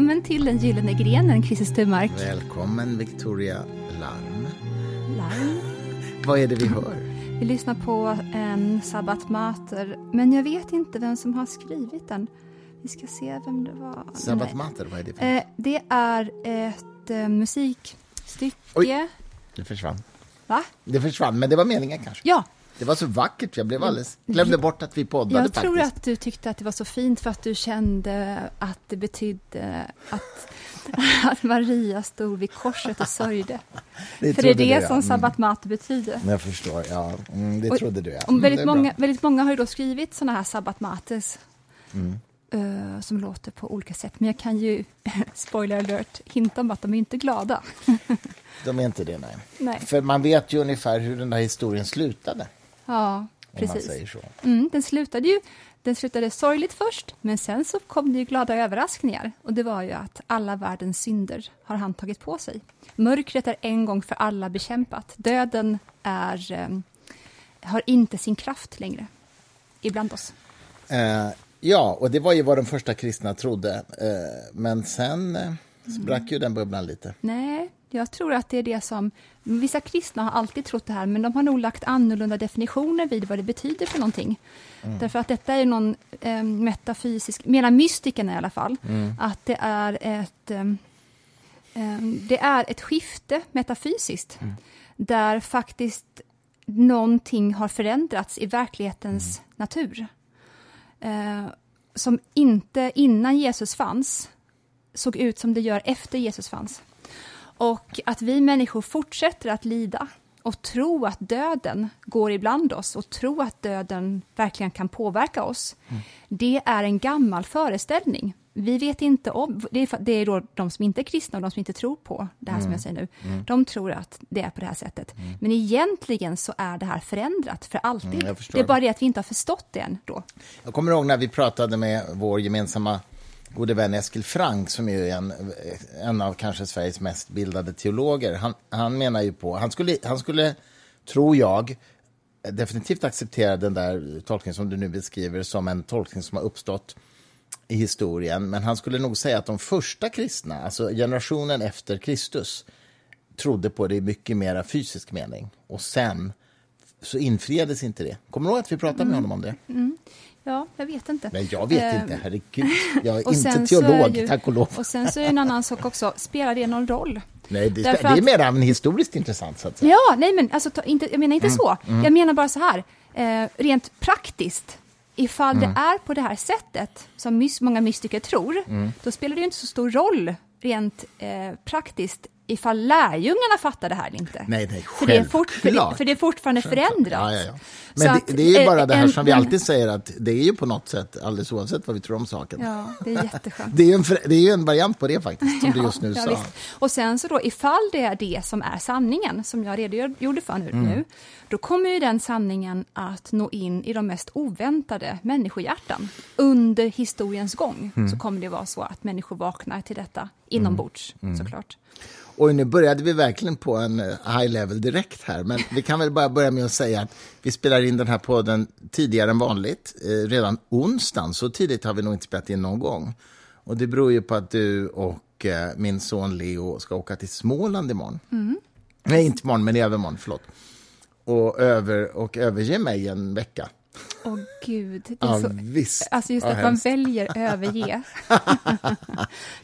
Välkommen till den gyllene grenen, Christer Sturmark. Välkommen Victoria Larm. Larm. Vad är det vi hör? Vi lyssnar på en Sabbat Mater, men jag vet inte vem som har skrivit den. Vi ska se vem det var. Sabbat Mater, vad är det för eh, Det är ett eh, musikstycke. Oj, det försvann. Va? Det försvann, men det var meningen kanske. Ja, det var så vackert, jag blev alldeles, glömde bort att vi poddade Jag faktiskt. tror att du tyckte att det var så fint för att du kände att det betydde att, att Maria stod vid korset och sörjde. det för det är det jag. som mm. sabbat mat betyder. Jag förstår, ja. Mm, det och, trodde du ja. Mm, väldigt, många, väldigt många har ju då skrivit sådana här sabbat mates. Mm. Uh, som låter på olika sätt. Men jag kan ju, spoiler alert, hinta om att de är inte glada. de är inte det, nej. nej. För man vet ju ungefär hur den där historien slutade. Ja, precis. Mm, den slutade ju den slutade sorgligt först, men sen så kom det ju glada överraskningar. Och det var ju att alla världens synder har han tagit på sig. Mörkret är en gång för alla bekämpat. Döden är, eh, har inte sin kraft längre ibland oss. Eh, ja, och det var ju vad de första kristna trodde. Eh, men sen eh, sprack ju den bubblan lite. Nej, jag tror att det är det som... Vissa kristna har alltid trott det här, men de har nog lagt annorlunda definitioner vid vad det betyder för någonting. Mm. Därför att detta är någon eh, metafysisk, menar mystikerna i alla fall, mm. att det är ett... Eh, det är ett skifte metafysiskt, mm. där faktiskt någonting har förändrats i verklighetens mm. natur. Eh, som inte innan Jesus fanns såg ut som det gör efter Jesus fanns. Och att vi människor fortsätter att lida och tro att döden går ibland oss och tro att döden verkligen kan påverka oss. Mm. Det är en gammal föreställning. Vi vet inte om, det är, det är då de som inte är kristna och de som inte tror på det här mm. som jag säger nu. Mm. De tror att det är på det här sättet. Mm. Men egentligen så är det här förändrat för alltid. Mm, det är bara det att vi inte har förstått det än då. Jag kommer ihåg när vi pratade med vår gemensamma gode vän Eskil Frank som är en, en av kanske Sveriges mest bildade teologer. Han, han menar ju på, han skulle, han skulle, tror jag, definitivt acceptera den där tolkningen som du nu beskriver som en tolkning som har uppstått i historien. Men han skulle nog säga att de första kristna, alltså generationen efter Kristus, trodde på det i mycket mer fysisk mening. Och sen så infriades inte det. Kommer du ihåg att vi pratade med honom om det? Mm. Ja, jag vet inte. Nej, jag vet uh, inte, herregud. Jag är inte teolog, är ju, tack och lov. Och sen så är en annan sak också, spelar det någon roll? Nej, det, det är mer att, historiskt intressant. Så att säga. Ja, nej men alltså, ta, inte, jag menar inte mm, så. Mm. Jag menar bara så här, eh, rent praktiskt, ifall mm. det är på det här sättet, som mys, många mystiker tror, mm. då spelar det ju inte så stor roll rent eh, praktiskt ifall lärjungarna fattar det här eller inte. Nej, nej, för det, är fort, för, det, för det är fortfarande förändrat. Ja, ja, ja. Men det, att, det, är ju bara det här en, som vi alltid säger att det är ju på något sätt, alldeles oavsett vad vi tror om saken. Ja, det är jätteskönt. det, är en, det är ju en variant på det faktiskt, som du just nu sa. Och sen så då, ifall det är det som är sanningen, som jag redogjorde för nu, mm. nu då kommer ju den sanningen att nå in i de mest oväntade människohjärtan. Under historiens gång mm. så kommer det vara så att människor vaknar till detta inombords, mm. såklart. Och nu började vi verkligen på en eh, high level direkt här, men vi kan väl bara börja med att säga att vi spelar in den här podden tidigare än vanligt, eh, redan onsdagen. Så tidigt har vi nog inte spelat in någon gång. Och det beror ju på att du och eh, min son Leo ska åka till Småland imorgon. Mm. Nej, inte imorgon, men i övermorgon, förlåt. Och, över, och överge mig en vecka. Åh oh, gud. Det är ja, så, visst. Alltså just att man väljer överge.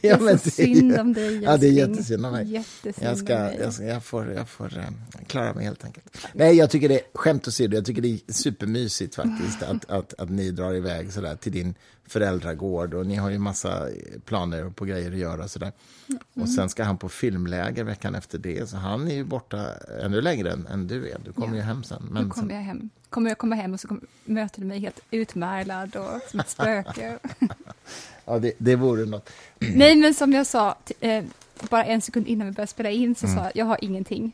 det är så synd om dig, Ja, det är jättesynd om mig. Jättesynd jag, ska, jag, ska, jag får, jag får um, klara mig helt enkelt. Nej, jag tycker det, skämt åsido, jag tycker det är supermysigt faktiskt att, att, att ni drar iväg sådär till din föräldragård och ni har ju massa planer på grejer att göra sådär. Mm. Och sen ska han på filmläger veckan efter det, så han är ju borta ännu längre än, än du är. Du kommer ja. ju hem sen. Men nu kommer jag hem. Kommer jag komma hem och så kommer, möter du mig helt utmärglad och som ett spöke. ja, det, det vore något. Nej, men som jag sa, eh, bara en sekund innan vi började spela in, så mm. sa jag, jag har ingenting.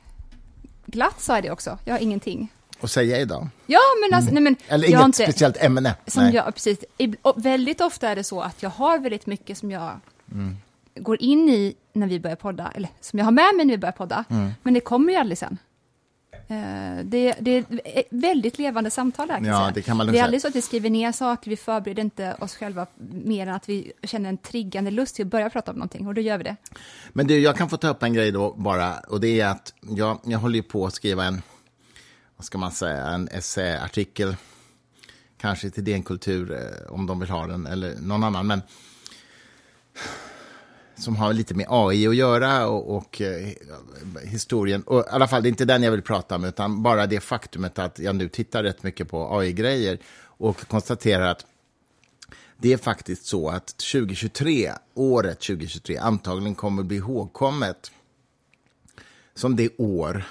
Glatt sa jag det också, jag har ingenting att säga idag? Ja, men alltså, mm. nej, men Eller inget inte, speciellt ämne? Som nej. jag, precis. väldigt ofta är det så att jag har väldigt mycket som jag mm. går in i när vi börjar podda, eller som jag har med mig när vi börjar podda, mm. men det kommer ju aldrig sen. Eh, det, det är väldigt levande samtal. Kan Ja, det kan man det är aldrig så att vi skriver ner saker, vi förbereder inte oss själva mer än att vi känner en triggande lust till att börja prata om någonting, och då gör vi det. Men du, jag kan få ta upp en grej då bara, och det är att jag, jag håller ju på att skriva en, vad ska man säga, en essäartikel, kanske till DN Kultur eh, om de vill ha den, eller någon annan, men som har lite med AI att göra och, och eh, historien. Och I alla fall, det är inte den jag vill prata om, utan bara det faktumet att jag nu tittar rätt mycket på AI-grejer och konstaterar att det är faktiskt så att 2023, året 2023, antagligen kommer bli ihågkommet som det år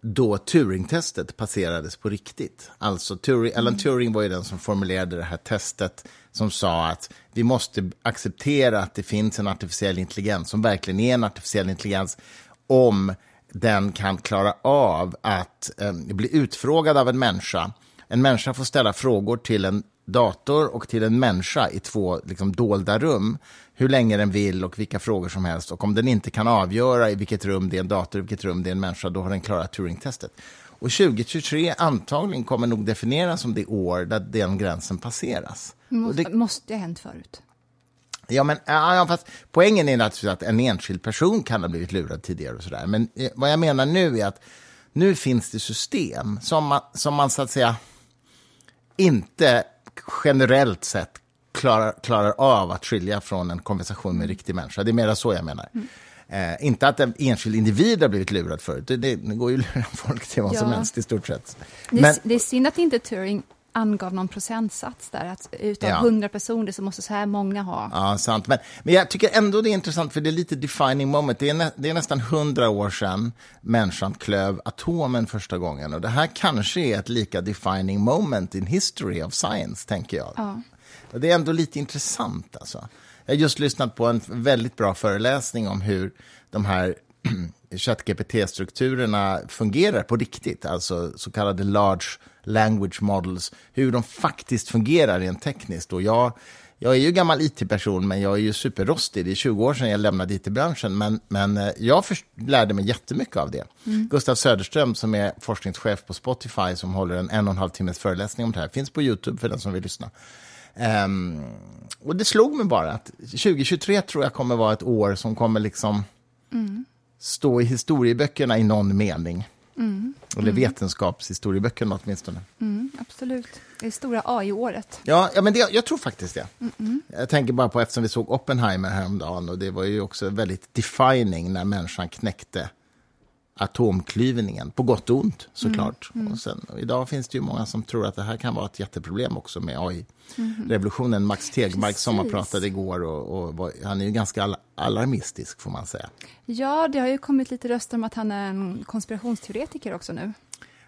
då Turing-testet passerades på riktigt. Alltså Turing, Alan Turing var ju den som formulerade det här testet som sa att vi måste acceptera att det finns en artificiell intelligens som verkligen är en artificiell intelligens om den kan klara av att eh, bli utfrågad av en människa. En människa får ställa frågor till en dator och till en människa i två liksom, dolda rum hur länge den vill och vilka frågor som helst. Och om den inte kan avgöra i vilket rum det är en dator, och vilket rum det är en människa, då har den klarat Turing-testet. Och 2023 antagligen kommer nog definieras som det år där den gränsen passeras. Måste, det, måste ha hänt förut. ja, men, ja, fast poängen är naturligtvis att en enskild person kan ha blivit lurad tidigare och sådär. Men eh, vad jag menar nu är att nu finns det system som man, som man så att säga inte generellt sett klarar, klarar av att skilja från en konversation med en riktig människa. Det är mer så jag menar. Eh, inte att en enskild individ har blivit lurad förut. Det, det, det går ju att lura folk till vad som Ja. helst i stort sett. Det är, Men, det är synd att inte Turing angav någon procentsats där, att utav Ja. 100 personer så måste så här många ha. Ja, sant. Men, men jag tycker ändå det är intressant, för det är lite defining moment. Det är, nä, det är nästan hundra år sedan människan klöv atomen första gången. Och det här kanske är ett lika defining moment in history of science, tänker jag. Ja. Och det är ändå lite intressant. Alltså. Jag har just lyssnat på en väldigt bra föreläsning om hur de här ChatGPT-strukturerna fungerar på riktigt, alltså så kallade large language models, hur de faktiskt fungerar rent tekniskt. Och jag, jag är ju gammal IT-person, men jag är ju superrostig. Det är 20 år sedan jag lämnade IT-branschen, men, men eh, jag först, lärde mig jättemycket av det. Gustav Söderström, som är forskningschef på Spotify, som håller en en och en halv timmes föreläsning om det här, finns på YouTube för den som vill lyssna. Ehm, och det slog mig bara att 2023 tror jag kommer vara ett år som kommer liksom stå i historieböckerna i någon mening. Eller vetenskapshistorieböckerna åtminstone. Mm, absolut. Det är stora AI-året. Ja, ja men det, jag tror faktiskt det. Jag tänker bara på eftersom vi såg Oppenheimer häromdagen och det var ju också väldigt defining när människan knäckte atomklyvningen, på gott och ont såklart. Och sen, och idag finns det ju många som tror att det här kan vara ett jätteproblem också med AI-revolutionen. Max Tegmark som har Precis. pratat igår och, och var, han är ju ganska al- alarmistisk får man säga. Ja, det har ju kommit lite röster om att han är en konspirationsteoretiker också nu.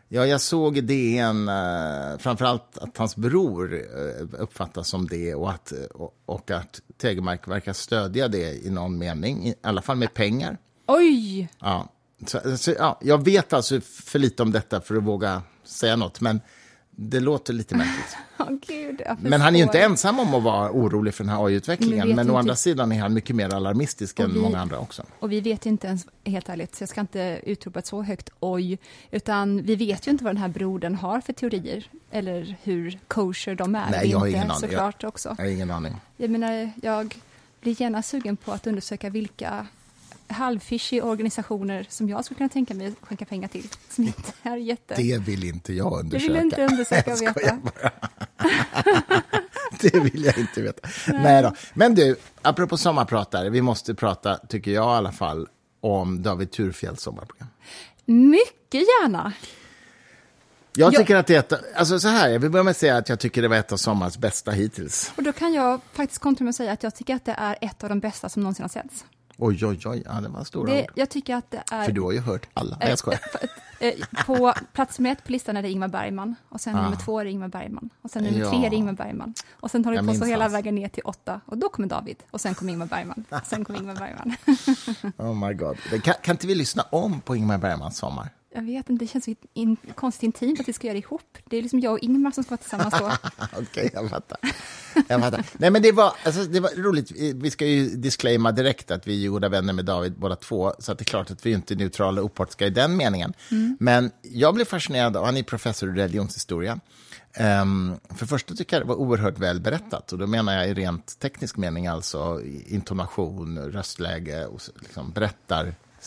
Ja, jag såg i DN, eh, framförallt att hans bror eh, uppfattas som det och att, och att Tegemark verkar stödja det i någon mening, i alla fall med pengar. Oj! Ja. Så, så, ja, jag vet alltså för lite om detta för att våga säga något, men det låter lite märkligt. Åh, gud, jag Men han är ju inte ensam om att vara orolig för den här Men AI-utvecklingen, vet men å andra sidan är han mycket mer alarmistisk Och än vi- många andra också. Och vi vet inte ens, helt ärligt, så jag ska inte utropa ett så högt oj, utan vi vet ju inte vad den här brodern har för teorier, eller hur kosher de är. Nej, jag har inte, ingen aning. Såklart också. Jag har ingen aning. Jag menar, jag blir gärna sugen på att undersöka vilka halvfishy organisationer som jag skulle kunna tänka mig att skänka pengar till, som inte är jätte... Det vill inte jag Det undersöka. vill du inte undersöka och veta. Det vill jag inte veta. Nej. då. Men du, apropå sommarpratare, vi måste prata, tycker jag i alla fall, om David Thurfjells sommarprogram. Mycket gärna! Jag Ja. tycker att det är ett, alltså så här, jag vill börja med att säga att jag tycker det var ett av sommarens bästa hittills. Och då kan jag faktiskt kontra med att säga att jag tycker att det är ett av de bästa som någonsin har setts. Oj, oj, oj, ja, det var stora Det, ord. jag tycker att det är... För du har ju hört alla. Nej, jag skojar. Eh, På plats med ett på listan är det Ingmar Bergman, och sen nummer två är det Ingmar Bergman, och sen nummer Ah. Ja. tre är det Ingmar Bergman. Och sen Jag det på så hela vägen ner till åtta, och då kommer David, och sen kommer Ingmar Bergman, och sen kommer Ingmar Bergman. Oh my god. Kan, kan inte vi lyssna om på Ingmar Bergmans sommar? Jag vet inte, det känns så in, konstigt intimt att vi ska göra det ihop. Det är liksom jag och Ingmar som ska vara tillsammans då. Okej, okay, jag fattar. jag fattar. Nej, men det var, alltså, det var roligt. Vi ska ju disclaima direkt att vi är goda vänner med David båda två, så att det är klart att vi inte är neutrala och opartiska i den meningen. Mm. Men jag blev fascinerad av, han är professor i religionshistoria, Um, för första tycker jag det var oerhört väl berättat. Och då menar jag i rent teknisk mening, alltså intonation, röstläge och liksom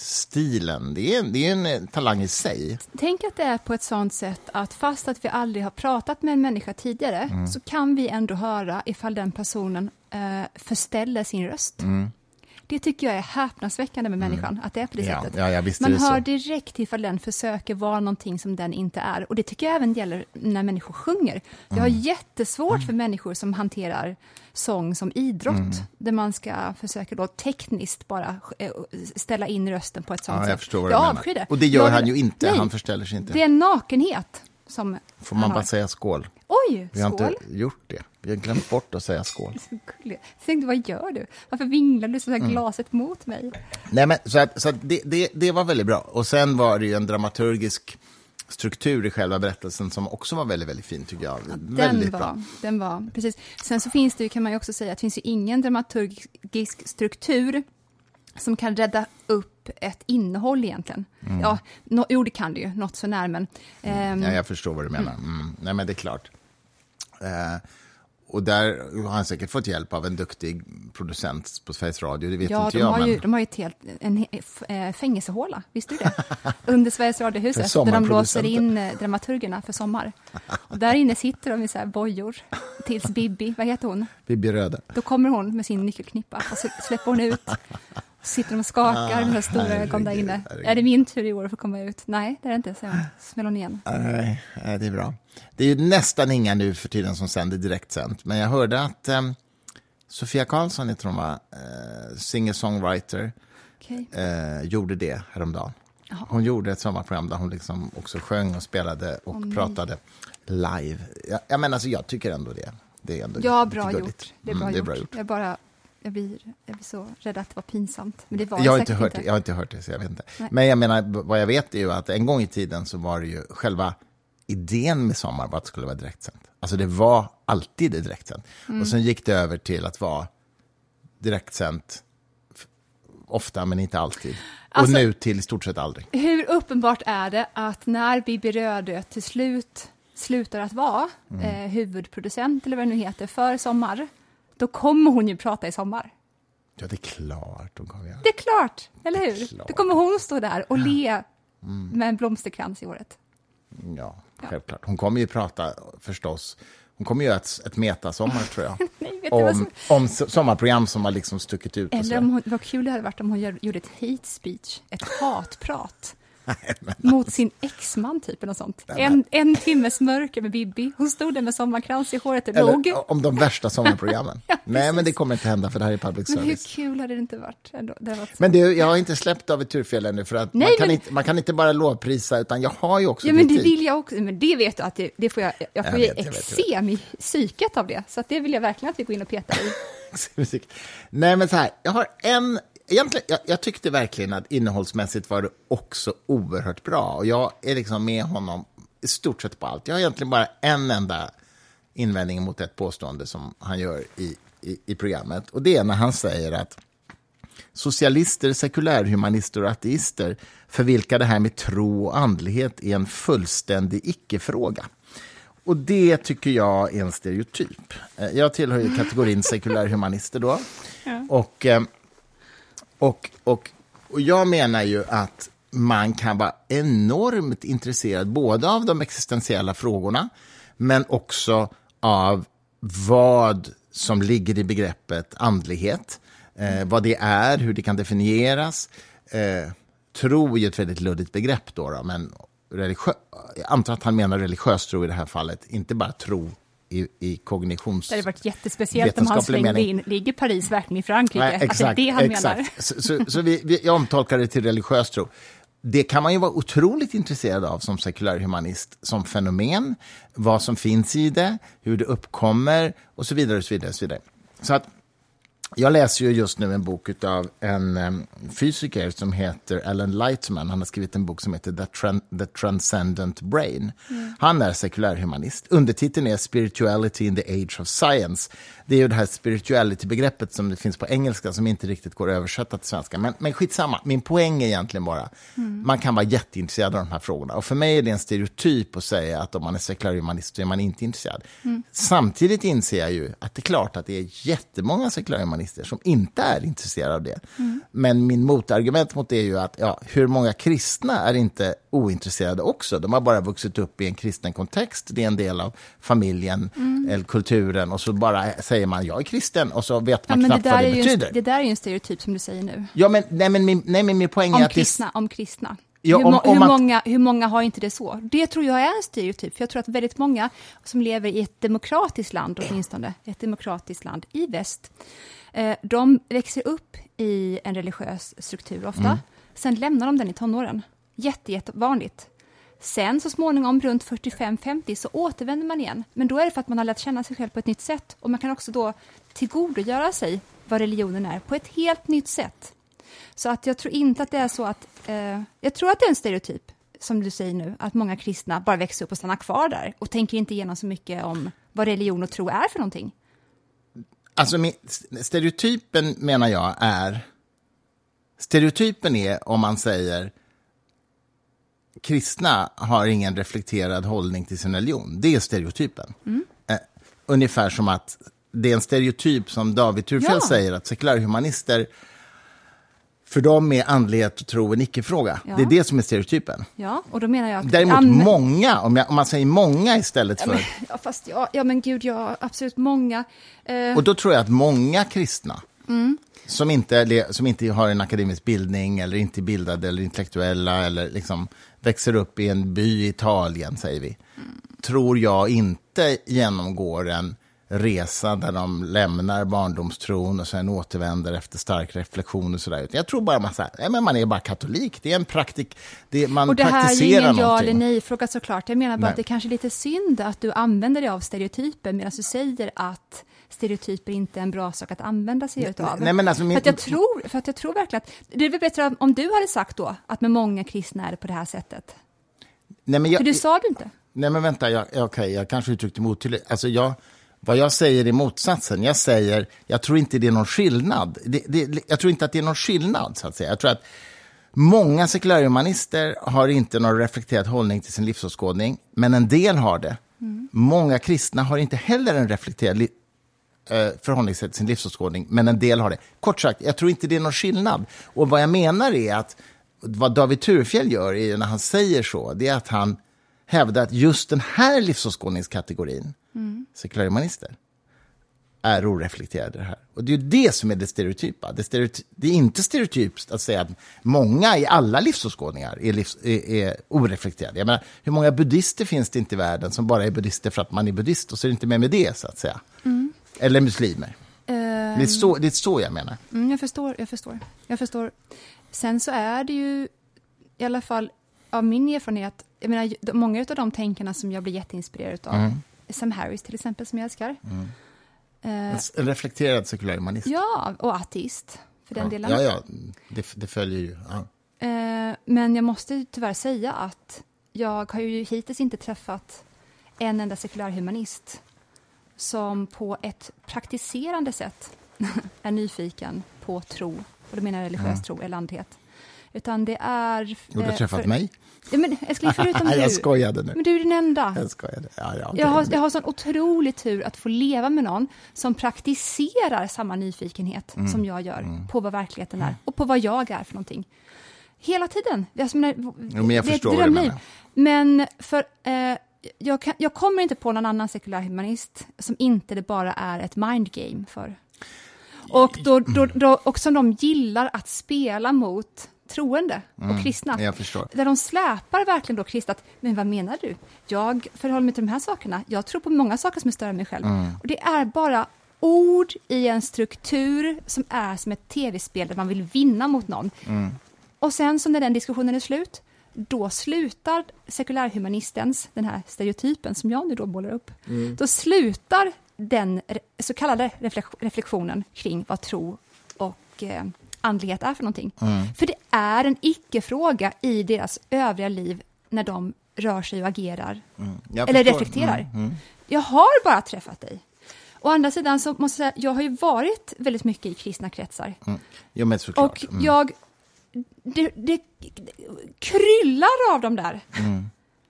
berättarstilen. Det är, det är en eh, talang i sig. Tänk att det är på ett sånt sätt att fast att vi aldrig har pratat med en människa tidigare mm. så kan vi ändå höra ifall den personen uh, förställer sin röst. Mm. Det tycker jag är häpnadsväckande med mm. människan, mm. att det är på det ja, sättet. Ja, ja, Man hör direkt ifall den försöker vara någonting som den inte är. Och det tycker jag även gäller när människor sjunger. Jag har mm. jättesvårt mm. för människor som hanterar sång som idrott, mm. där man ska försöka då tekniskt bara eh, ställa in rösten på ett sånt ja, sätt. Jag förstår vad jag avskyr det. Och det gör jag, han ju inte, nej, han förställer sig inte. Det är en nakenhet. Som Får man bara säga skål? Oj, Vi har inte gjort det. Vi har glömt bort att säga skål. Tänkte, vad gör du? Varför vinglar du så här mm. glaset mot mig? Nej, men, så att, så att det, det, det, var väldigt bra. Och sen var det ju en dramaturgisk struktur i själva berättelsen som också var väldigt, väldigt fin, tycker jag. Ja, väldigt var, bra. Den var, precis. Sen så finns det ju, kan man ju också säga, att det finns ju ingen dramaturgisk struktur som kan rädda upp ett innehåll egentligen. Mm. Ja, no, jo, det kan det ju, något sånär, men... Um, ja, jag förstår vad du menar. Mm. Nej, men det är klart. Uh, och där har han säkert fått hjälp av en duktig producent på Sveriges Radio, det vet ja, inte de jag. Har men... ju, de har ju ett helt, en äh, fängelsehåla, visste du det? Under Sveriges Radiohuset, där de låser in äh, dramaturgerna för sommar. Och där inne sitter de i så här bojor, tills Bibi, vad heter hon? Bibi Röde. Då kommer hon med sin nyckelknippa och så släpper hon ut Sitter de och skakar med stora ögon där inne. Herregud. Är det min tur i år att få komma ut? Nej, det är det inte, säger hon. Smäller hon igen. Nej, det är bra. Det är nästan inga nu för tiden som sänder direktsänt, men jag hörde att eh, Sofia Karlsson, heter hon va, eh, singer-songwriter, okay. eh, gjorde det häromdagen. Aha. Hon gjorde ett sommarprogram där hon liksom också sjöng och spelade och oh, pratade live. Jag, jag, menar, alltså, jag tycker ändå det. Det är ändå ja, bra gjort. Det är bra, mm, gjort. Det är bra gjort. Jag bara jag blir, jag blir så rädd att det var pinsamt. Men det var jag, har inte hört, inte. jag har inte hört det, så jag vet inte. Nej. Men jag menar, vad jag vet är ju att en gång i tiden så var det ju själva idén med Sommar var att det skulle vara direktsänt. Alltså det var alltid direktsänt. Mm. Och sen gick det över till att vara direktsänt ofta, men inte alltid. Alltså, och nu till i stort sett aldrig. Hur uppenbart är det att när Bibi Rödö till slut slutar att vara mm. eh, huvudproducent, eller vad det nu heter, för Sommar, då kommer hon ju prata i sommar. Ja, det är klart hon kommer Det är klart, eller hur? Då kommer hon stå där och le mm. med en blomsterkrans i håret. Ja, självklart. Hon kommer ju prata, förstås, hon kommer göra ett, ett metasommar, tror jag. Nej, om, som... om sommarprogram som har liksom stuckit ut. Eller om hon, vad kul det hade varit om hon gjorde ett hate speech, ett hatprat. Mot sin exman, typ, eller sånt. En, en timmes mörker med Bibi. Hon stod där med sommarkrans i håret och låg. om de värsta sommarprogrammen. ja, Nej, men det kommer inte hända, för det här är public service. Men hur kul hade det inte varit? Ändå? Det varit men du, jag har inte släppt av ett turfel ännu, för att Nej, man, kan men... inte, man kan inte bara lovprisa, utan jag har ju också Ja, men det vill jag också. Men det vet du att det, det får jag, jag får jag ju eksem i psyket av det. Så det vill jag verkligen att vi går in och petar i. Nej, men så här, jag har en egentligen, jag, jag, tyckte verkligen att innehållsmässigt var det också oerhört bra. Och jag är liksom med honom i stort sett på allt. Jag har egentligen bara en enda invändning mot ett påstående som han gör i, i, i programmet. Och det är när han säger att socialister, sekulärhumanister och ateister för vilka det här med tro och andlighet är en fullständig icke-fråga. Och det tycker jag är en stereotyp. Eh, jag tillhör ju kategorin sekulärhumanister då. Ja. Och eh, och, och, och jag menar ju att man kan vara enormt intresserad både av de existentiella frågorna men också av vad som ligger i begreppet andlighet. Eh, vad det är, hur det kan definieras. Eh, tro är ett väldigt luddigt begrepp, då, då men religiö- jag antar att han menar religiös tro i det här fallet, inte bara tro i, i kognitions... Det hade varit jättespeciellt om han slängde mening. in, ligger Paris verkligen i Frankrike? Nej, exakt, att det är det han exakt. menar. Så, så, så vi, vi, jag omtolkar det till religiös tro. Det kan man ju vara otroligt intresserad av som sekulärhumanist, som fenomen, vad som finns i det, hur det uppkommer och så vidare. Och så vidare, och så vidare. Så att Jag läser ju just nu en bok av en fysiker som heter Alan Lightman. Han har skrivit en bok som heter The, Tran The Transcendent Brain. Mm. Han är sekulärhumanist. Undertiteln är Spirituality in the Age of Science. Det är ju det här spirituality-begreppet som det finns på engelska som inte riktigt går att översätta till svenska. Men, men skitsamma, min poäng är egentligen bara mm. man kan vara jätteintresserad av de här frågorna. Och för mig är det en stereotyp att säga att om man är sekulärhumanist så är man inte intresserad. Mm. Samtidigt inser jag ju att det är klart att det är jättemånga sekulärhumanister som inte är intresserade av det. Mm. Men min motargument mot det är ju att ja, hur många kristna är inte ointresserade också? De har bara vuxit upp i en kristen kontext, det är en del av familjen mm. eller kulturen och så bara säger man jag är kristen och så vet man ja, knappt det vad det betyder. En, det där är ju en stereotyp som du säger nu. Ja, men, nej, men, min, nej, men min poäng om är att... Kristna, det... Om kristna. Ja, hur, om, om hur, man... många, hur många har inte det så? Det tror jag är en stereotyp, för jag tror att väldigt många som lever i ett demokratiskt land, åtminstone, ett demokratiskt land i väst, eh, de växer upp i en religiös struktur ofta, mm. sen lämnar de den i tonåren. Jätte, jättevanligt. Sen så småningom, runt 45-50, så återvänder man igen. Men då är det för att man har lärt känna sig själv på ett nytt sätt. Och man kan också då tillgodogöra sig vad religionen är på ett helt nytt sätt. Så att jag tror inte att det är så att... Eh, jag tror att det är en stereotyp, som du säger nu, att många kristna bara växer upp och stannar kvar där och tänker inte igenom så mycket om vad religion och tro är för någonting. Alltså, stereotypen menar jag är... Stereotypen är om man säger kristna har ingen reflekterad hållning till sin religion. Det är stereotypen. Mm. Eh, ungefär som att det är en stereotyp som David Thurfjell ja. säger, att sekulärhumanister för dem är andlighet och tro en icke-fråga. Ja. Det är det som är stereotypen. Ja, och då menar jag att Däremot använder... många, om, jag, om, man säger många istället för... Ja, men, ja, fast ja, ja, men gud, ja, absolut många. Eh... Och då tror jag att många kristna mm. som, inte, som inte har en akademisk bildning eller inte är bildade eller intellektuella eller liksom växer upp i en by i Italien, säger vi, mm. tror jag inte genomgår en resa där de lämnar barndomstron och sen återvänder efter stark reflektion och sådär. Jag tror bara man, så här, men man är bara katolik. Det är en praktik, det, man och det här är ju ingen ja eller nej-fråga såklart. Jag menar bara Nej. att det kanske är lite synd att du använder dig av stereotyper medan du säger att stereotyper inte är en bra sak att använda sig nej, av. Nej, men alltså, min... för, att jag tror, för att jag tror verkligen att... Det är väl bättre om du hade sagt då att med många kristna är det på det här sättet. Nej, men jag, för det sa du inte. Nej, men vänta, jag, okej, okay, jag kanske uttryckte mig otydligt. Alltså, jag, vad jag säger är motsatsen. Jag säger, jag tror inte det är någon skillnad. Det, det, jag tror inte att det är någon skillnad, så att säga. Jag tror att många sekulärhumanister har inte någon reflekterad hållning till sin livsåskådning, men en del har det. Mm. Många kristna har inte heller en reflekterad Eh, förhållningssätt till sin livsåskådning, men en del har det. Kort sagt, jag tror inte det är någon skillnad. Och vad jag menar är att vad David Turfjell gör är, när han säger så, det är att han hävdar att just den här livsåskådningskategorin, mm. sekulärhumanister, är oreflekterade det här. Och det är det som är det stereotypa. Det, stereoty det är inte stereotypt att säga att många i alla livsåskådningar är, livs är, är oreflekterade. Jag menar, hur många buddister finns det inte i världen som bara är buddister för att man är buddhist och så är det inte med med det, så att säga. Mm. Eller muslimer. Um, det, är så, det är så jag menar. Mm, jag förstår, jag förstår. Jag förstår. Sen så är det ju, i alla fall av min erfarenhet, jag menar, många av de tänkarna som jag blir jätteinspirerad av, mm. Sam Harris till exempel, som jag älskar. Mm. Uh, en reflekterad sekulär humanist. Ja, och ateist, för den ja. delen. Ja, ja, det, det följer ju. Ja. Uh, men jag måste tyvärr säga att jag har ju hittills inte träffat en enda sekulärhumanist som på ett praktiserande sätt är nyfiken på tro, och då menar jag religiös mm. tro eller andlighet. Utan det är... Och du har eh, träffat för, mig? Ja, men älskling, förutom du. jag skojade nu. Men du är den enda. Jag skojade. Ja, ja, jag, har, jag har sån otrolig tur att få leva med någon som praktiserar samma nyfikenhet mm. som jag gör mm. på vad verkligheten är mm. och på vad jag är för någonting. Hela tiden. Alltså, men, jo, men jag det förstår är ett drömliv. Men för... Eh, jag, kan, jag, kommer inte på någon annan sekulär humanist som inte det bara är ett mindgame för. Och, då, då, då, och som de gillar att spela mot troende och mm, kristna. Där de släpar verkligen då kristna, men vad menar du? Jag förhåller mig till de här sakerna. Jag tror på många saker som är större än mig själv. Mm. Och det är bara ord i en struktur som är som ett tv-spel där man vill vinna mot någon. Mm. Och sen så när den diskussionen är slut, då slutar sekulärhumanistens, den här stereotypen som jag nu då målar upp, mm. då slutar den så kallade reflektionen kring vad tro och eh, andlighet är för någonting. Mm. För det är en icke-fråga i deras övriga liv när de rör sig och agerar. Mm. Eller reflekterar. Mm. mm. Jag har bara träffat dig. Å andra sidan så måste jag säga, jag har ju varit väldigt mycket i kristna kretsar. Mm. Såklart. Och jag, det, det, kryllar av dem där. Mm.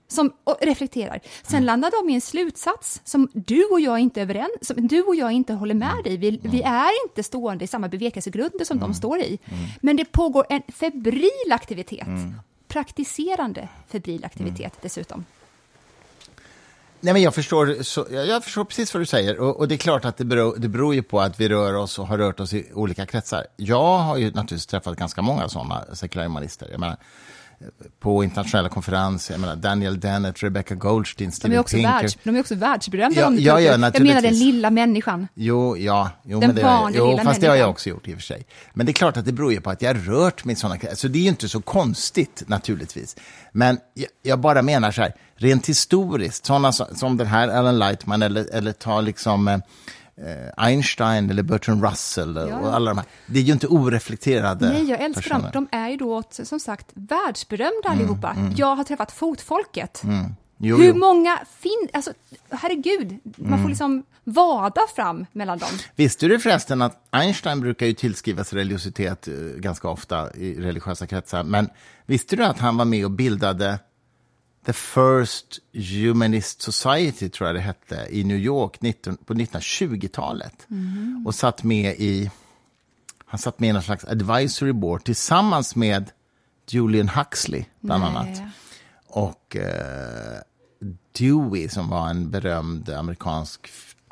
Som reflekterar. Sen mm. landar de i en slutsats som du och jag inte är överens, som du och jag inte håller med i. Vi, vi är inte stående i samma bevekelsegrunder som de står i. Men det pågår en febril aktivitet. Praktiserande febril aktivitet dessutom. Nej, men jag, förstår, så, jag förstår precis vad du säger. Och, och, det är klart att det beror, det beror ju på att vi rör oss och har rört oss i olika kretsar. Jag har ju naturligtvis träffat ganska många sådana sekulära humanister. Jag menar, på internationella konferenser. Jag menar Daniel Dennett, Rebecca Goldstein, Steven de är också Pinker. Världs, de är också världsberömda. Ja, ja, ja, jag menar den lilla människan. Jo, ja, jo, den men det, vanliga jo, lilla fast människan. det har jag också gjort i och för sig. Men det är klart att det beror ju på att jag har rört mig i sådana Så det är ju inte så konstigt naturligtvis. Men jag, jag bara menar så här, rent historiskt, sådana som, den här Alan Lightman eller, eller ta liksom eh, Eh, Einstein eller Bertrand Russell ja. och alla de här. Det är ju inte oreflekterade Nej, jag älskar personer. dem. De är ju då som sagt världsberömda mm, allihopa. Mm. Jag har träffat fotfolket. Mm. Jo, Hur jo. många finns... Alltså, herregud, man får mm. liksom vada fram mellan dem. Visste du förresten att Einstein brukar ju tillskrivas religiositet eh, ganska ofta i religiösa kretsar, men visste du att han var med och bildade The First Humanist Society, tror jag det hette, i New York 19, på 1920-talet. Mm. Och satt med i, han satt med i någon slags advisory board tillsammans med Julian Huxley, bland Nej. annat. Och eh, Dewey, som var en berömd amerikansk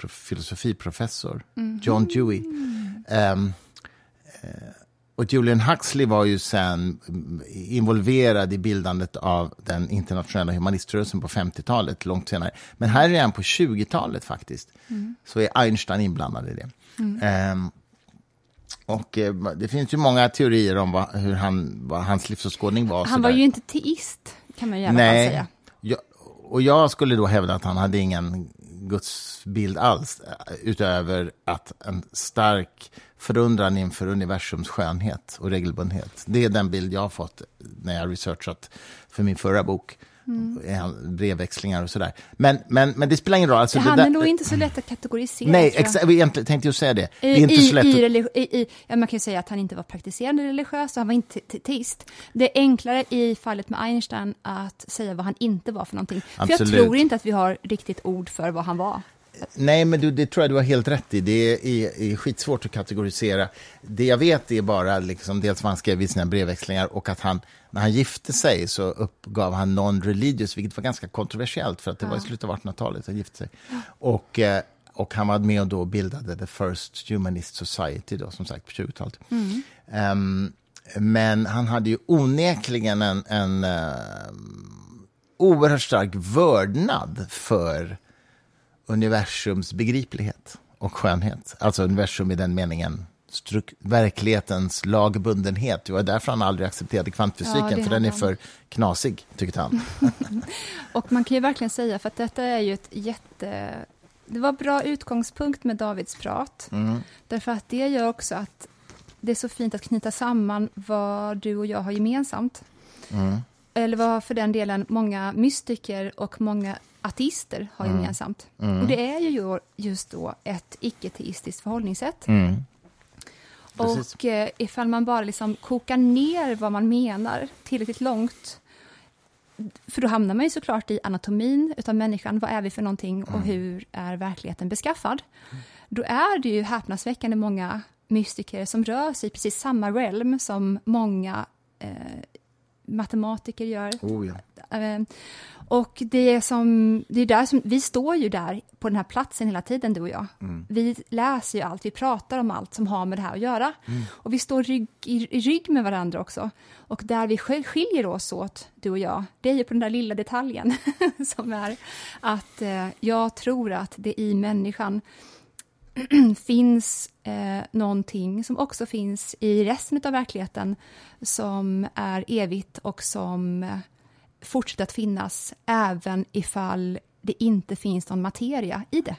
filosofiprofessor, mm. John Dewey. Um, och Julian Huxley var ju sen involverad i bildandet av den internationella humaniströrelsen på 50-talet, långt senare. Men här redan på 20-talet faktiskt, mm. så är Einstein inblandad i det. Mm. Um, och eh, det finns ju många teorier om vad, hur han, vad hans livsåskådning var. Han var ju inte teist, kan man ju alla Nej, säga. Jag, och jag skulle då hävda att han hade ingen gudsbild alls, utöver att en stark förundran inför universums skönhet och regelbundenhet. Det är den bild jag har fått när jag har researchat för min förra bok. Mm. brevväxlingar och sådär. Men, men, men det spelar ingen roll. Alltså, han det är nog inte så lätt att kategorisera. Nej, exakt, jag tänkte just säga det. det är inte I, så lätt i, att... i, ja, man kan ju säga att han inte var praktiserande religiös, han var inte teist. Det är enklare i fallet med Einstein att säga vad han inte var för någonting. Absolut. För jag tror inte att vi har riktigt ord för vad han var. Nej, men du, det tror jag du har helt rätt i. Det är, är, skitsvårt att kategorisera. Det jag vet är bara liksom, dels vad han skrev i sina brevväxlingar och att han, när han gifte sig så uppgav han non-religious, vilket var ganska kontroversiellt för att det ja. var i slutet av 1800-talet han gifte sig. Och, eh, och han var med och då bildade The First Humanist Society, då, som sagt, på 20-talet. Mm. Um, men han hade ju onekligen en, en um, oerhört stark vördnad för universums begriplighet och skönhet. Alltså universum i den meningen verklighetens lagbundenhet. Det var därför han aldrig accepterade kvantfysiken, ja, för den är för knasig, tyckte han. och man kan ju verkligen säga, för att detta är ju ett jätte... Det var bra utgångspunkt med Davids prat, mm. därför att det gör också att det är så fint att knyta samman vad du och jag har gemensamt. Mm. Eller vad för den delen många mystiker och många ateister har mm. gemensamt. Mm. Och det är ju just då ett icke-teistiskt förhållningssätt. Mm. Och eh, ifall man bara liksom kokar ner vad man menar tillräckligt långt för då hamnar man ju såklart i anatomin utav människan. Vad är vi för någonting och mm. hur är verkligheten beskaffad? Då är det ju häpnadsväckande många mystiker som rör sig i precis samma realm som många eh, matematiker gör. Oh, ja. Eh, och det är, som, det är där som, vi står ju där på den här platsen hela tiden, du och jag. Mm. Vi läser ju allt, vi pratar om allt som har med det här att göra. Mm. Och vi står rygg, i, i, rygg med varandra också. Och där vi skiljer oss åt, du och jag, det är ju på den där lilla detaljen som är att eh, jag tror att det i människan finns eh, någonting som också finns i resten av verkligheten som är evigt och som eh, fortsätter att finnas även ifall det inte finns någon materia i det.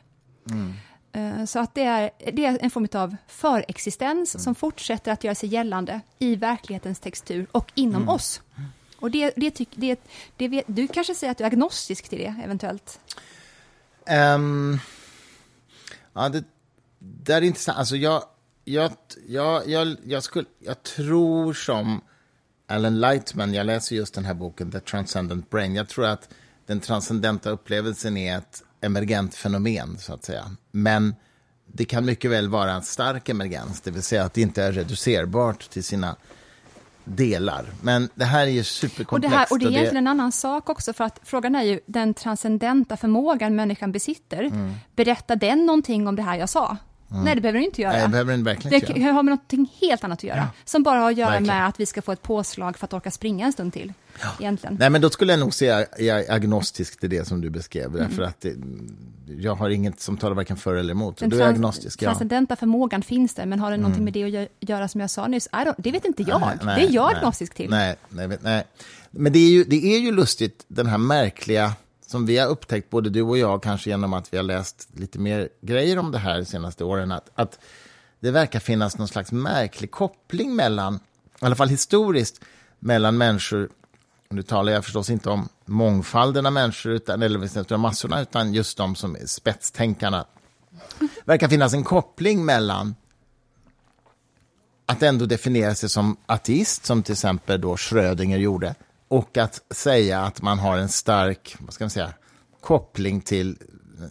Mm. Eh, Så att det är, det är en form av förexistens som fortsätter att göra sig gällande i verklighetens textur och inom oss. Och det, det, tyck, det, det du kanske säger att du är agnostisk till det eventuellt? Ehm, ja, det, det är intressant. Alltså jag, jag, jag, jag, jag, skulle, jag tror som Alan Lightman, jag läser just den här boken The Transcendent Brain. Jag tror att den transcendenta upplevelsen är ett emergent fenomen, så att säga. Men det kan mycket väl vara en stark emergens, det vill säga att det inte är reducerbart till sina delar. Men det här är ju Och det, superkomplext. här, och det är egentligen en annan sak också, för att frågan är ju den transcendenta förmågan människan besitter, Mm. berättar den någonting om det här jag sa? Nej, det behöver den inte göra. Nej, det behöver den verkligen inte Det göra. har med någonting helt annat att göra, som bara har att göra Verkligen. med att vi ska få ett påslag för att orka springa en stund till. Egentligen. Nej, men då skulle jag nog säga jag är agnostisk till det som du beskrev. Mm. Därför att det, jag har inget som talar varken för eller emot. Den Du är agnostisk, ja. transcendenta förmågan finns där, men har den någonting med det att gö- göra som jag sa nyss? Det vet inte jag. Nej, det är jag nej, agnostisk till. Nej, nej, nej. Men det är, ju, det är ju lustigt, den här märkliga, som vi har upptäckt, både du och jag, kanske genom att vi har läst lite mer grejer om det här de senaste åren, att, att det verkar finnas någon slags märklig koppling mellan, i alla fall historiskt, mellan människor, och nu talar jag förstås inte om mångfalden av människor, utan, eller massorna, utan just de som är spetstänkarna. verkar finnas en koppling mellan att ändå definiera sig som ateist, som till exempel då Schrödinger gjorde, och att säga att man har en stark vad ska man säga, koppling till eh,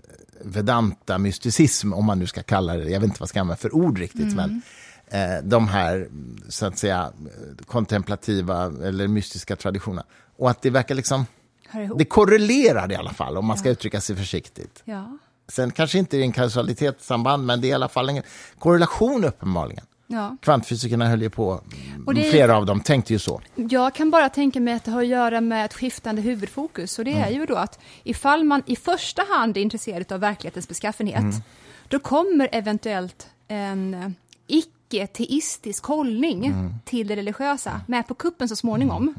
vedanta-mysticism, om man nu ska kalla det, jag vet inte vad jag ska använda för ord riktigt, men eh, de här så att säga kontemplativa eller mystiska traditionerna. Och att det verkar liksom, det korrelerar i alla fall, om man ska uttrycka sig försiktigt. Ja. Sen kanske inte det är en kausalitetssamband, men det är i alla fall en korrelation uppenbarligen. Ja. Kvantfysikerna höll ju på, Och det är- flera av dem tänkte ju så. Jag kan bara tänka mig att det har att göra med ett skiftande huvudfokus. Och det Mm. är ju då att ifall man i första hand är intresserad av verklighetens beskaffenhet, Mm. då kommer eventuellt en icke-teistisk hållning Mm. till det religiösa med på kuppen så småningom.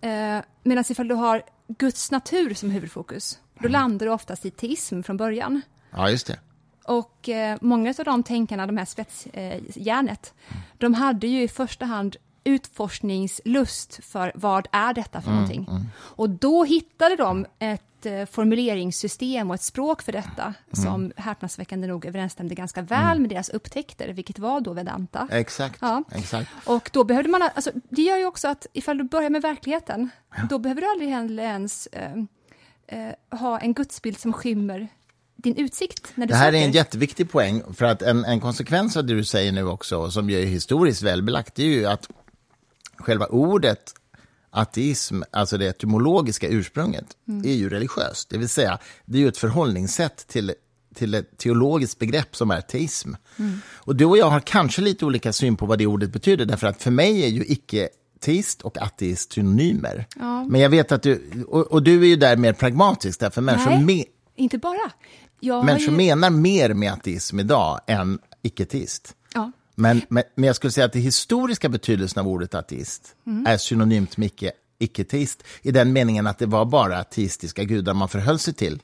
Eh, Medan ifall du har Guds natur som huvudfokus, Mm. då landar du oftast i teism från början. Ja, just det. Och eh, många av de tänkarna, de här spetsjärnet, eh, de hade ju i första hand utforskningslust för vad är detta för någonting. Och då hittade de ett eh, formuleringssystem och ett språk för detta som häpnadsväckande nog överensstämde ganska väl med deras upptäckter, vilket var då Vedanta. Exakt. Ja. exakt. Och då behövde man, alltså, det gör ju också att ifall du börjar med verkligheten, då behöver du aldrig ens eh, eh, ha en gudsbild som skymmer din utsikt när du Det här är söker. en jätteviktig poäng, för att en, en konsekvens av det du säger nu också, som ju är historiskt välbelagt, det är ju att själva ordet ateism, alltså det etymologiska ursprunget, är ju religiöst. Det vill säga, det är ju ett förhållningssätt till, till ett teologiskt begrepp som är teism. Och du och jag har kanske lite olika syn på vad det ordet betyder, därför att för mig är ju icke teist och ateist synonymer. Ja. Men jag vet att du, och, och du är ju där mer pragmatisk, därför människor, me, Inte bara. Jag människor ju, menar mer med ateism idag än icke-teist. ja, Men, men, men jag skulle säga att den historiska betydelsen av ordet ateist Mm. är synonymt med icke, icke-teist i den meningen att det var bara ateistiska gudar man förhöll sig till.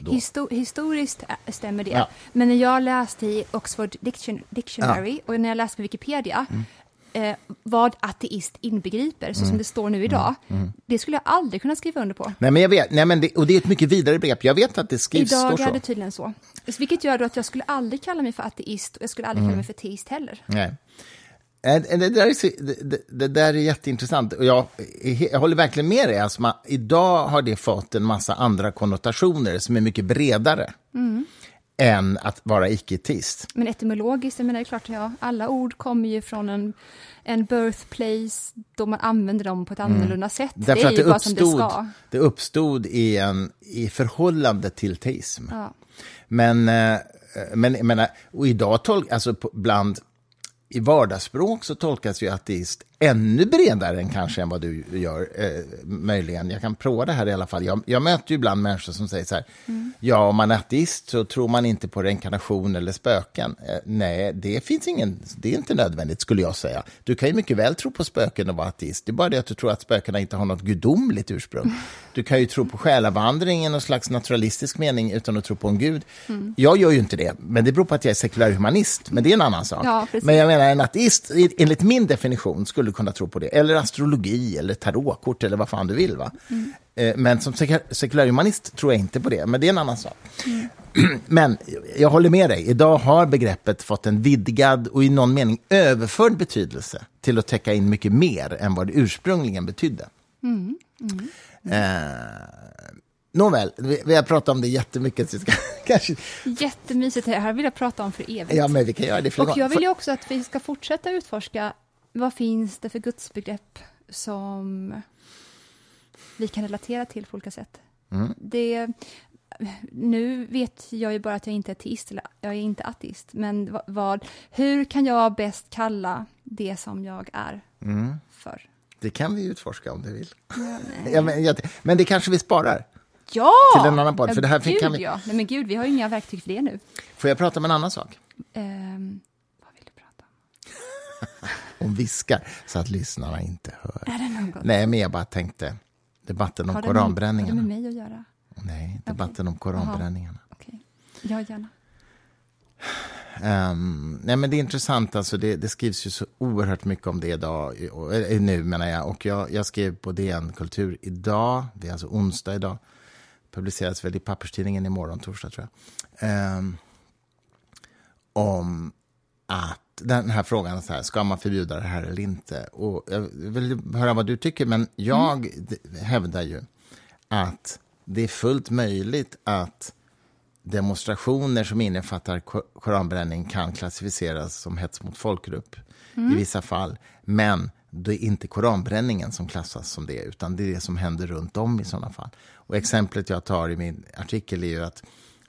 då. histo historiskt ä- stämmer det. Ja. Men när jag läste i Oxford Diction Dictionary och när jag läste på Wikipedia Mm. Eh, vad ateist inbegriper, så som det står nu idag, Mm. det skulle jag aldrig kunna skriva under på. Nej, men jag vet, nej, men det, och det är ett mycket vidare begrepp. Jag vet att det skrivs, Idag står är så. det tydligen så. Vilket gör då att jag skulle aldrig kalla mig för ateist och jag skulle aldrig Mm. kalla mig för teist heller. Nej. Eh, Det där, är, det, det, det där är jätteintressant. Och jag, jag håller verkligen med dig. Alltså man, idag har det fått en massa andra konnotationer som är mycket bredare Mm. Än att vara icke-teist. Men etymologiskt, jag menar det är klart, ja, alla ord kommer ju från en, en birthplace då man använder dem på ett annorlunda sätt. Mm. Därför det är ju det bara som det ska. det uppstod i, en, i förhållande till teism. Ja. Men, eh, men jag menar, och idag tolk, alltså bland, i vardagsspråk så tolkas ju ateist ännu bredare än kanske än vad du gör, eh, möjligen. Jag kan prova det här i alla fall. Jag, jag möter ju ibland människor som säger så här, mm. ja, om man är ateist så tror man inte på reinkarnation eller spöken. Eh, nej, det finns ingen, det är inte nödvändigt skulle jag säga. Du kan ju mycket väl tro på spöken och vara ateist. Det är bara det att du tror att spökena inte har något gudomligt ursprung. Du kan ju tro på själavandring i någon slags naturalistisk mening utan att tro på en gud. Mm. Jag gör ju inte det, men det beror på att jag är sekulär humanist, men det är en annan sak. Ja, men jag menar, en ateist, enligt min definition, skulle kunna tro på det. Eller astrologi, eller tarotkort, eller vad fan du vill. Va? Mm. Men som sekulär humanist tror jag inte på det, men det är en annan sak. Mm. Men jag håller med dig, idag har begreppet fått en vidgad och i någon mening överförd betydelse till att täcka in mycket mer än vad det ursprungligen betydde. Mm. Mm. Eh, Nåväl, vi, vi har pratat om det jättemycket. Så ska, kanske... Jättemysigt, det här vill jag prata om för evigt. Ja, men vi kan göra det Och jag vill ju också att vi ska fortsätta utforska vad finns det för gudsbegrepp som vi kan relatera till på olika sätt. Mm. Det, nu vet jag ju bara att jag inte är ateist, eller jag är inte ateist, men vad, hur kan jag bäst kalla det som jag är mm. för? Det kan vi utforska om du vill. Ja, ja, men, jag, men det kanske vi sparar. Ja! Till en annan podd. För det här gud, kan vi... ja. Nej, men gud, vi har ju inga verktyg för det nu. Får jag prata om en annan sak? Um, vad vill du prata om? Hon viskar så att lyssnarna inte hör. Är det något? Nej, men jag bara tänkte debatten om har koranbränningarna. Har det med mig att göra? Nej, debatten okay. om koranbränningarna. Okay. Ja, gärna. Um, nej men det är intressant, alltså det, det, skrivs ju så oerhört mycket om det idag, äh, nu menar jag. Och jag, jag skrev på DN Kultur idag, det är alltså onsdag idag, publiceras väl i papperstidningen imorgon, torsdag tror jag. Um, om att den här frågan, så här, ska man förbjuda det här eller inte? Och jag vill höra vad du tycker, men jag mm. hävdar ju att det är fullt möjligt att demonstrationer som innefattar koranbränning kan klassificeras som hets mot folkgrupp mm. i vissa fall. Men det är inte koranbränningen som klassas som det, utan det är det som händer runt om i sådana fall. Och exemplet jag tar i min artikel är ju att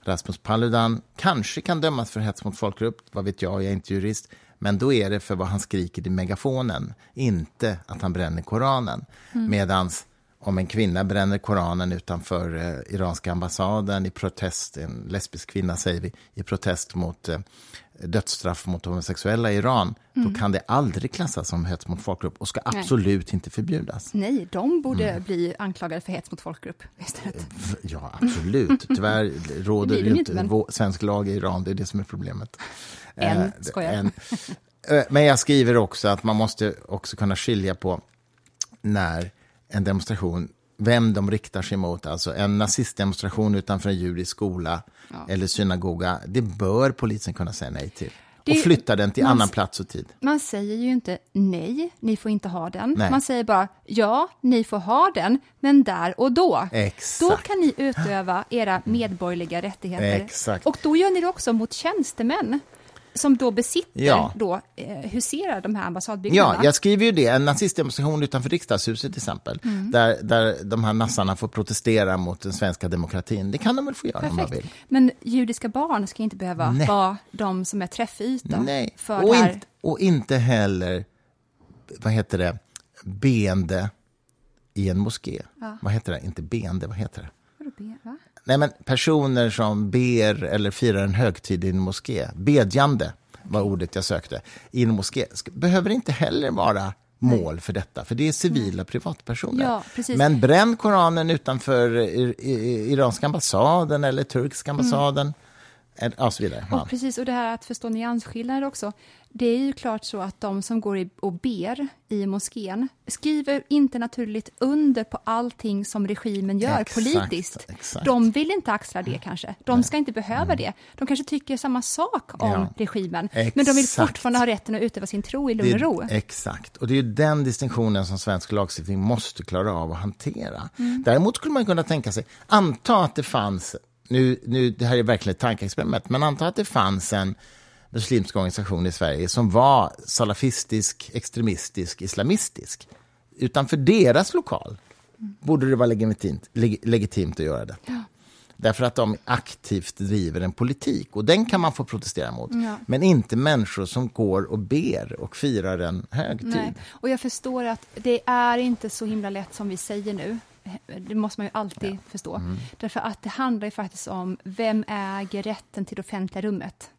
Rasmus Paludan kanske kan dömas för hets mot folkgrupp, vad vet jag, jag är inte jurist, men då är det för vad han skriker i megafonen, inte att han bränner Koranen. Mm. Medans om en kvinna bränner Koranen utanför eh, iranska ambassaden i protest, en lesbisk kvinna säger vi, i protest mot eh, dödsstraff mot homosexuella i Iran, mm. då kan det aldrig klassas som hets mot folkgrupp och ska absolut Nej. inte förbjudas. Nej, de borde mm. bli anklagade för hets mot folkgrupp istället. Ja, absolut. Tyvärr råder det inte men... svensk lag i Iran, det är det som är problemet. En, eh, skojar. En, eh, men jag skriver också att man måste också kunna skilja på när en demonstration, vem de riktar sig mot. Alltså en nazistdemonstration utanför en judisk skola ja. eller synagoga, det bör polisen kunna säga nej till. Det, och flytta den till man, annan plats och tid. Man säger ju inte nej, ni får inte ha den. Nej. Man säger bara ja, ni får ha den, men där och då. Exakt. Då kan ni utöva era medborgerliga rättigheter. Exakt. Och då gör ni det också mot tjänstemän som då besitter, ja. då, eh, huserar de här ambassadbyggnaderna. Ja, jag skriver ju det. En nazistdemonstration utanför riksdagshuset till exempel, mm. där, där de här nassarna får protestera mot den svenska demokratin. Det kan de väl få göra Perfekt. om de vill. Men judiska barn ska inte behöva Nej. vara de som är träffyta Nej. för och, det här. Inte, och inte heller, vad heter det, beende i en moské. Ja. Vad heter det? Inte beende, vad heter det? Vadå be, va? Nej, men personer som ber eller firar en högtid i en moské, bedjande var ordet jag sökte, i en moské, behöver inte heller vara mål för detta, för det är civila privatpersoner. Ja, Men bränn Koranen utanför iranska ambassaden eller turkiska ambassaden. Mm. Och så vidare. Ja. Och precis, och det här att förstå nyansskillnader också det är ju klart så att de som går och ber i moskén skriver inte naturligt under på allting som regimen gör exakt, politiskt. Exakt. De vill inte axla det kanske. De ska inte behöva mm. det. De kanske tycker samma sak om ja, regimen, exakt. men de vill fortfarande ha rätten att utöva sin tro i lugn och ro. Exakt, och det är den distinktionen som svensk lagstiftning måste klara av att hantera. Mm. Däremot skulle man kunna tänka sig, anta att det fanns, nu, nu, det här är verkligen ett tankeexperiment, men anta att det fanns en muslimsk organisation i Sverige som var salafistisk, extremistisk, islamistisk. Utanför deras lokal borde det vara legitimt, leg, legitimt att göra det. Ja. Därför att de aktivt driver en politik. Och den kan man få protestera mot. Ja. Men inte människor som går och ber och firar en högtid. Nej. Och jag förstår att det är inte så himla lätt som vi säger nu. Det måste man ju alltid förstå. Mm. Därför att det handlar ju faktiskt om vem äger rätten till det offentliga rummet.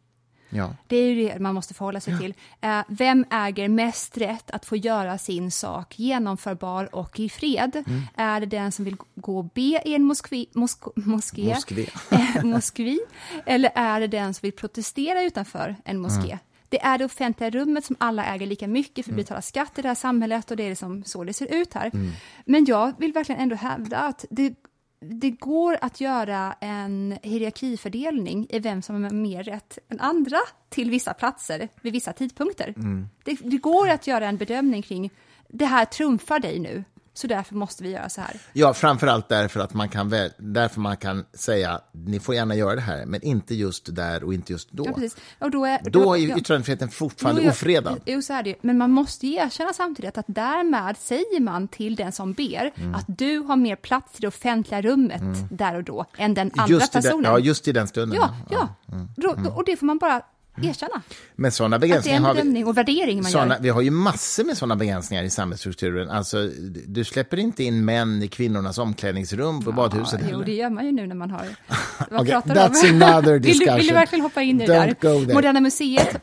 Ja. Det är ju det man måste förhålla sig till. Eh, vem äger mest rätt att få göra sin sak genomförbar och i fred? Mm. Är det den som vill gå och be i en moskvi, mosk, moské, eh, moskvi? Eller är det den som vill protestera utanför en moské? Mm. Det är det offentliga rummet som alla äger lika mycket, för vi betalar skatt i det här samhället och det är liksom så det ser ut här. Mm. Men jag vill verkligen ändå hävda att det, det går att göra en hierarkifördelning i vem som har mer rätt än andra till vissa platser vid vissa tidpunkter. Mm. Det, det går att göra en bedömning kring det här trumfar dig nu, så därför måste vi göra så här. Ja, framförallt därför att man kan, väl, därför man kan säga ni får gärna göra det här, men inte just där och inte just då. Ja, precis. Och då är, Då är ju ja. yttrandefriheten fortfarande Jo, ofredad. Jo, så är det ju. Men man måste ju erkänna samtidigt att därmed säger man till den som ber Mm. att du har mer plats i det offentliga rummet där och då än den andra Just i, den, personen. ja, just i den stunden. ja, ja. Mm. Då, då, och det får man bara erkänna. Men sådana Att det är begränsningar en bedömning och värdering man Såna, gör. vi har ju massor med sådana begränsningar i samhällsstrukturen. Alltså, du släpper inte in män i kvinnornas omklädningsrum på badhuset Ja, jo, heller. det gör man ju nu när man har... Vad Okej, pratar that's om? another vill, du, vill discussion. du verkligen hoppa in i det Don't där? go there. Moderna museet,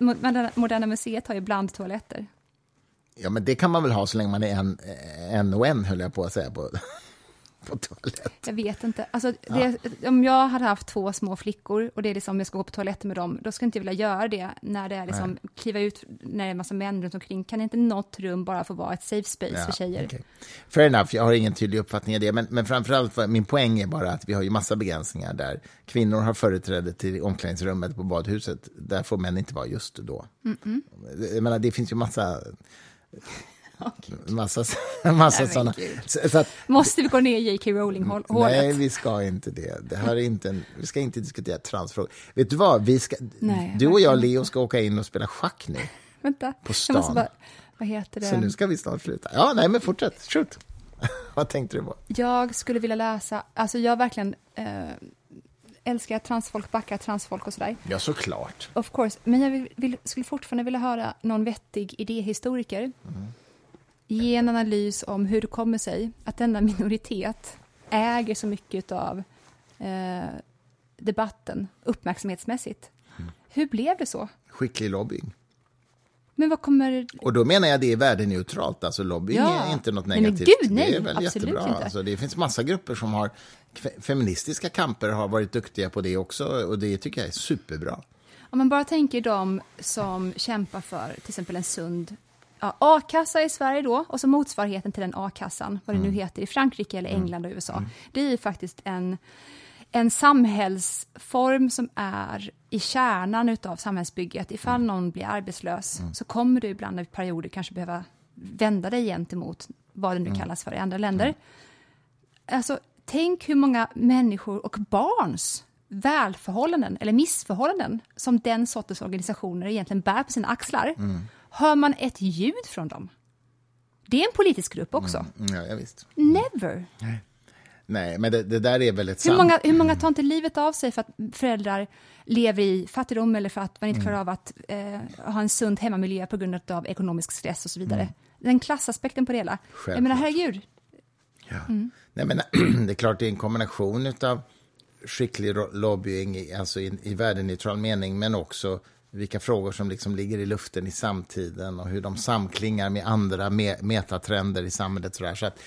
Moderna museet har ju blandtoaletter. Ja, men det kan man väl ha så länge man är en, en och en, höll jag på att säga, på, på toalett. Jag vet inte. Alltså, det, Om jag hade haft två små flickor och det är liksom, jag ska gå på toaletten med dem, då skulle jag inte vilja göra det när det är liksom, kliva ut när det är en massa män runt omkring. Kan inte något rum bara få vara ett safe space för tjejer? okej. Fair enough, jag har ingen tydlig uppfattning i det. Men, men framförallt, min poäng är bara att vi har ju massa begränsningar där kvinnor har företräde till omklädningsrummet på badhuset. Där får män inte vara just då. Jag menar, det finns ju massa... Massa, massa men sådana. Så, att, Måste vi gå ner i J.K. Rowling-hålet? nej, vi ska inte det. det här är inte en, vi ska inte diskutera transfrågor. Vet du vad? Vi ska, Nej, du och jag, Leo, ska åka in och spela schack nu. Vänta, På jag måste stan. bara, vad heter det? Så nu ska vi snart sluta. Ja, nej, men fortsätt. Shoot. Vad tänkte du på? Jag skulle vilja läsa, alltså jag verkligen eh, älskar transfolk, backar transfolk och sådär. Ja, såklart. Of course, men jag vill, vill, skulle fortfarande vilja höra någon vettig idéhistoriker ge en analys om hur det kommer sig att denna minoritet äger så mycket av eh, debatten uppmärksamhetsmässigt. Hur blev det så? Skicklig lobbying. Men vad kommer... Och då menar jag det är värdeneutralt, alltså lobbying Ja. är inte något Nej, men negativt. gud, nej, det är väl absolut jättebra. inte. Alltså, det finns massa grupper som har, fe- feministiska kamper har varit duktiga på det också och det tycker jag är superbra. Om man bara tänker de som kämpar för till exempel en sund ja, a-kassa i Sverige då, och så motsvarigheten till den a-kassan, vad det nu heter, i Frankrike eller England och USA. Det är ju faktiskt en, en samhällsform som är i kärnan av samhällsbygget. Ifall någon blir arbetslös så kommer du ibland i perioder kanske behöva vända dig gentemot vad det nu kallas för i andra länder. Alltså, tänk hur många människor och barns välförhållanden eller missförhållanden som den sortens organisationer egentligen bär på sina axlar. Hör man ett ljud från dem? Det är en politisk grupp också. Mm, Ja, ja, visst. Never. Nej, men det, det där är väl ett Hur sant... många, hur många tar inte livet av sig för att föräldrar lever i fattigdom eller för att man inte klarar av att eh, ha en sund hemmamiljö på grund av ekonomisk stress och så vidare. Den klassaspekten på det hela. Jag menar, Självklart. herregud. Ja. Nej, men, det är klart det är en kombination av skicklig lobbying alltså i, i värdeneutral mening men också vilka frågor som liksom ligger i luften i samtiden och hur de samklingar med andra me metatrender i samhället. Sådär. Så att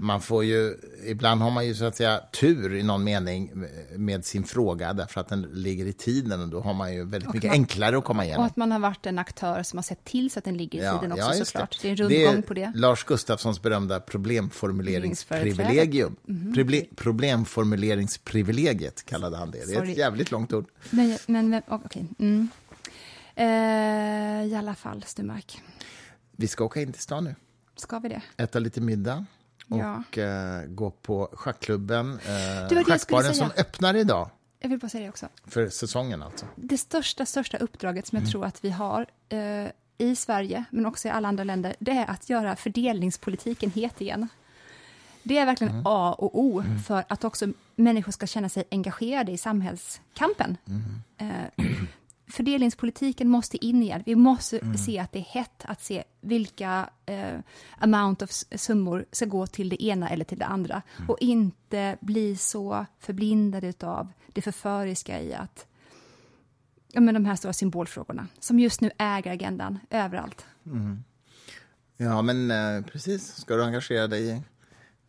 man får ju, ibland har man ju så att säga tur i någon mening med sin fråga därför att den ligger i tiden och då har man ju väldigt mycket man- enklare att komma Och igenom. att man har varit en aktör som har sett till så att den ligger i tiden också just såklart. Det. är en rundgång på det. Lars Gustafssons berömda problemformuleringsprivilegium. Proble problemformuleringsprivilegiet kallade han det. Det är Sorry. ett jävligt långt ord. Men, men, okej. Mm. Eh, I alla fall, Sturmark. Vi ska åka in till stan nu, Ska vi det? äta lite middag och Ja. eh, gå på schackklubben, eh, schackbaren som öppnar idag Jag vill bara säga det också. för säsongen alltså. Det största, största uppdraget som jag tror att vi har eh, i Sverige, men också i alla andra länder, det är att göra fördelningspolitiken het igen. Det är verkligen A och O för att också människor ska känna sig engagerade i samhällskampen. Eh, fördelningspolitiken måste in igen. Vi måste se att det är hett att se vilka eh, amount of summor ska gå till det ena eller till det andra och inte bli så förblindade av det förföriska i att ja, men de här stora symbolfrågorna som just nu äger agendan överallt. Ja, men eh, precis. Ska du engagera dig i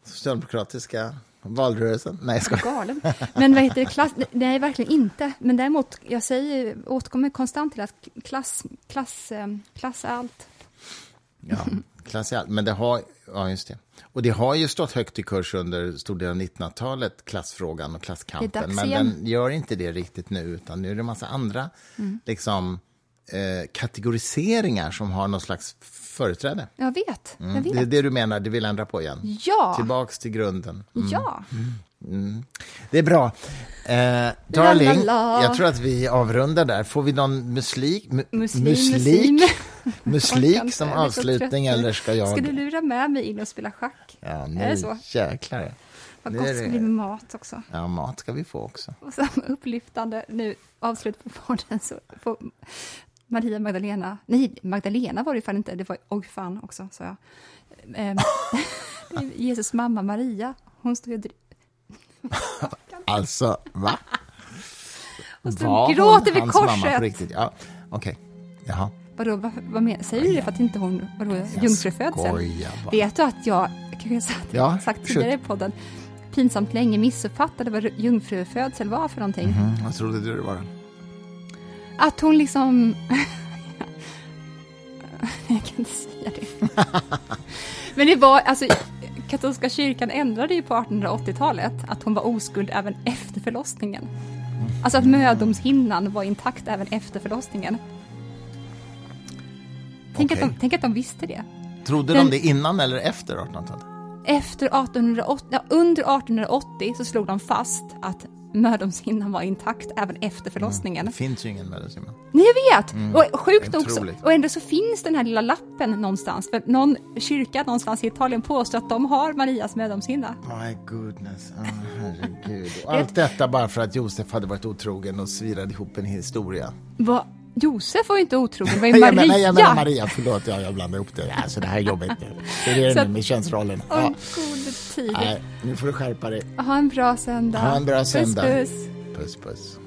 socialdemokratiska valrörelsen? Nej, jag. Galen. Men vad heter det, klass? Nej, verkligen inte. Men däremot, jag säger, återkommer konstant till att klass, klass, eh, klass är allt. Ja, klass i allt. Men det har, ja, just det. Och det har ju stått högt i kurs under stor del av 1900-talet, klassfrågan och är klasskampen. Men den gör inte det riktigt nu, utan nu är det en massa andra Mm. liksom, eh, kategoriseringar som har någon slags företräde. Jag vet, jag Mm. vet. Det är det du menar, du vill ändra på igen? Ja, Tillbaks till grunden. Mm. ja. Det är bra. Eh, darling, jag tror att vi avrundar där. Får vi någon muslik, mu, Muslim, muslik, muslim. muslik som jag avslutning eller ska jag? Ska du lura med mig in och spela schack? Ja, Är nu det så? jäklar. Vad gott är det ska bli med mat också. Ja, mat ska vi få också. Och så upplyftande nu, avslut på podden, så får Maria Magdalena, nej, Magdalena var det fan inte, det var oj fan också, sa jag. Ehm, Jesus mamma Maria, hon står ju och Alltså, va? Och så Var hon gråter vid korset. riktigt? Ja, okej. Jaha. Vadå, vad, vad menar, säger du det för att inte hon, vadå, jungfrufödsel? Vet du att jag, kanske jag sagt, Ja, sagt tidigare i podden, pinsamt länge missuppfattade vad jungfrufödsel var för någonting. Mm, vad trodde du det var? Att hon liksom... jag kan inte säga det. Men det var, alltså, katolska kyrkan ändrade ju på 1880-talet att hon var oskuld även efter förlossningen. Alltså att mödomshinnan var intakt även efter förlossningen. Tänk, Okej. att de, tänk att de visste det. Trodde Den- de det innan eller efter 1800-talet? Efter 1880, ja, under 1880 så slog de fast att mödomshinnan var intakt även efter förlossningen. Det finns ju ingen medicin. Nej, jag vet! Och sjukt också. Otroligt. Och ändå så finns den här lilla lappen någonstans. För någon kyrka någonstans i Italien påstår att de har Marias mödomshinna. My goodness, oh, herregud. Och allt detta bara för att Josef hade varit otrogen och svirade ihop en historia. Vad? Josef var ju inte otrogen, det var ju Jag Maria! menar, jag menar Maria, förlåt, jag, jag blandade ihop det. Alltså, det här är jobbigt nu. Hur är det nu med könsrollen? Ja. gode tid. Nej, nu får du skärpa dig. Ha en bra söndag. Ha en bra Puss, söndag. puss. Puss, puss.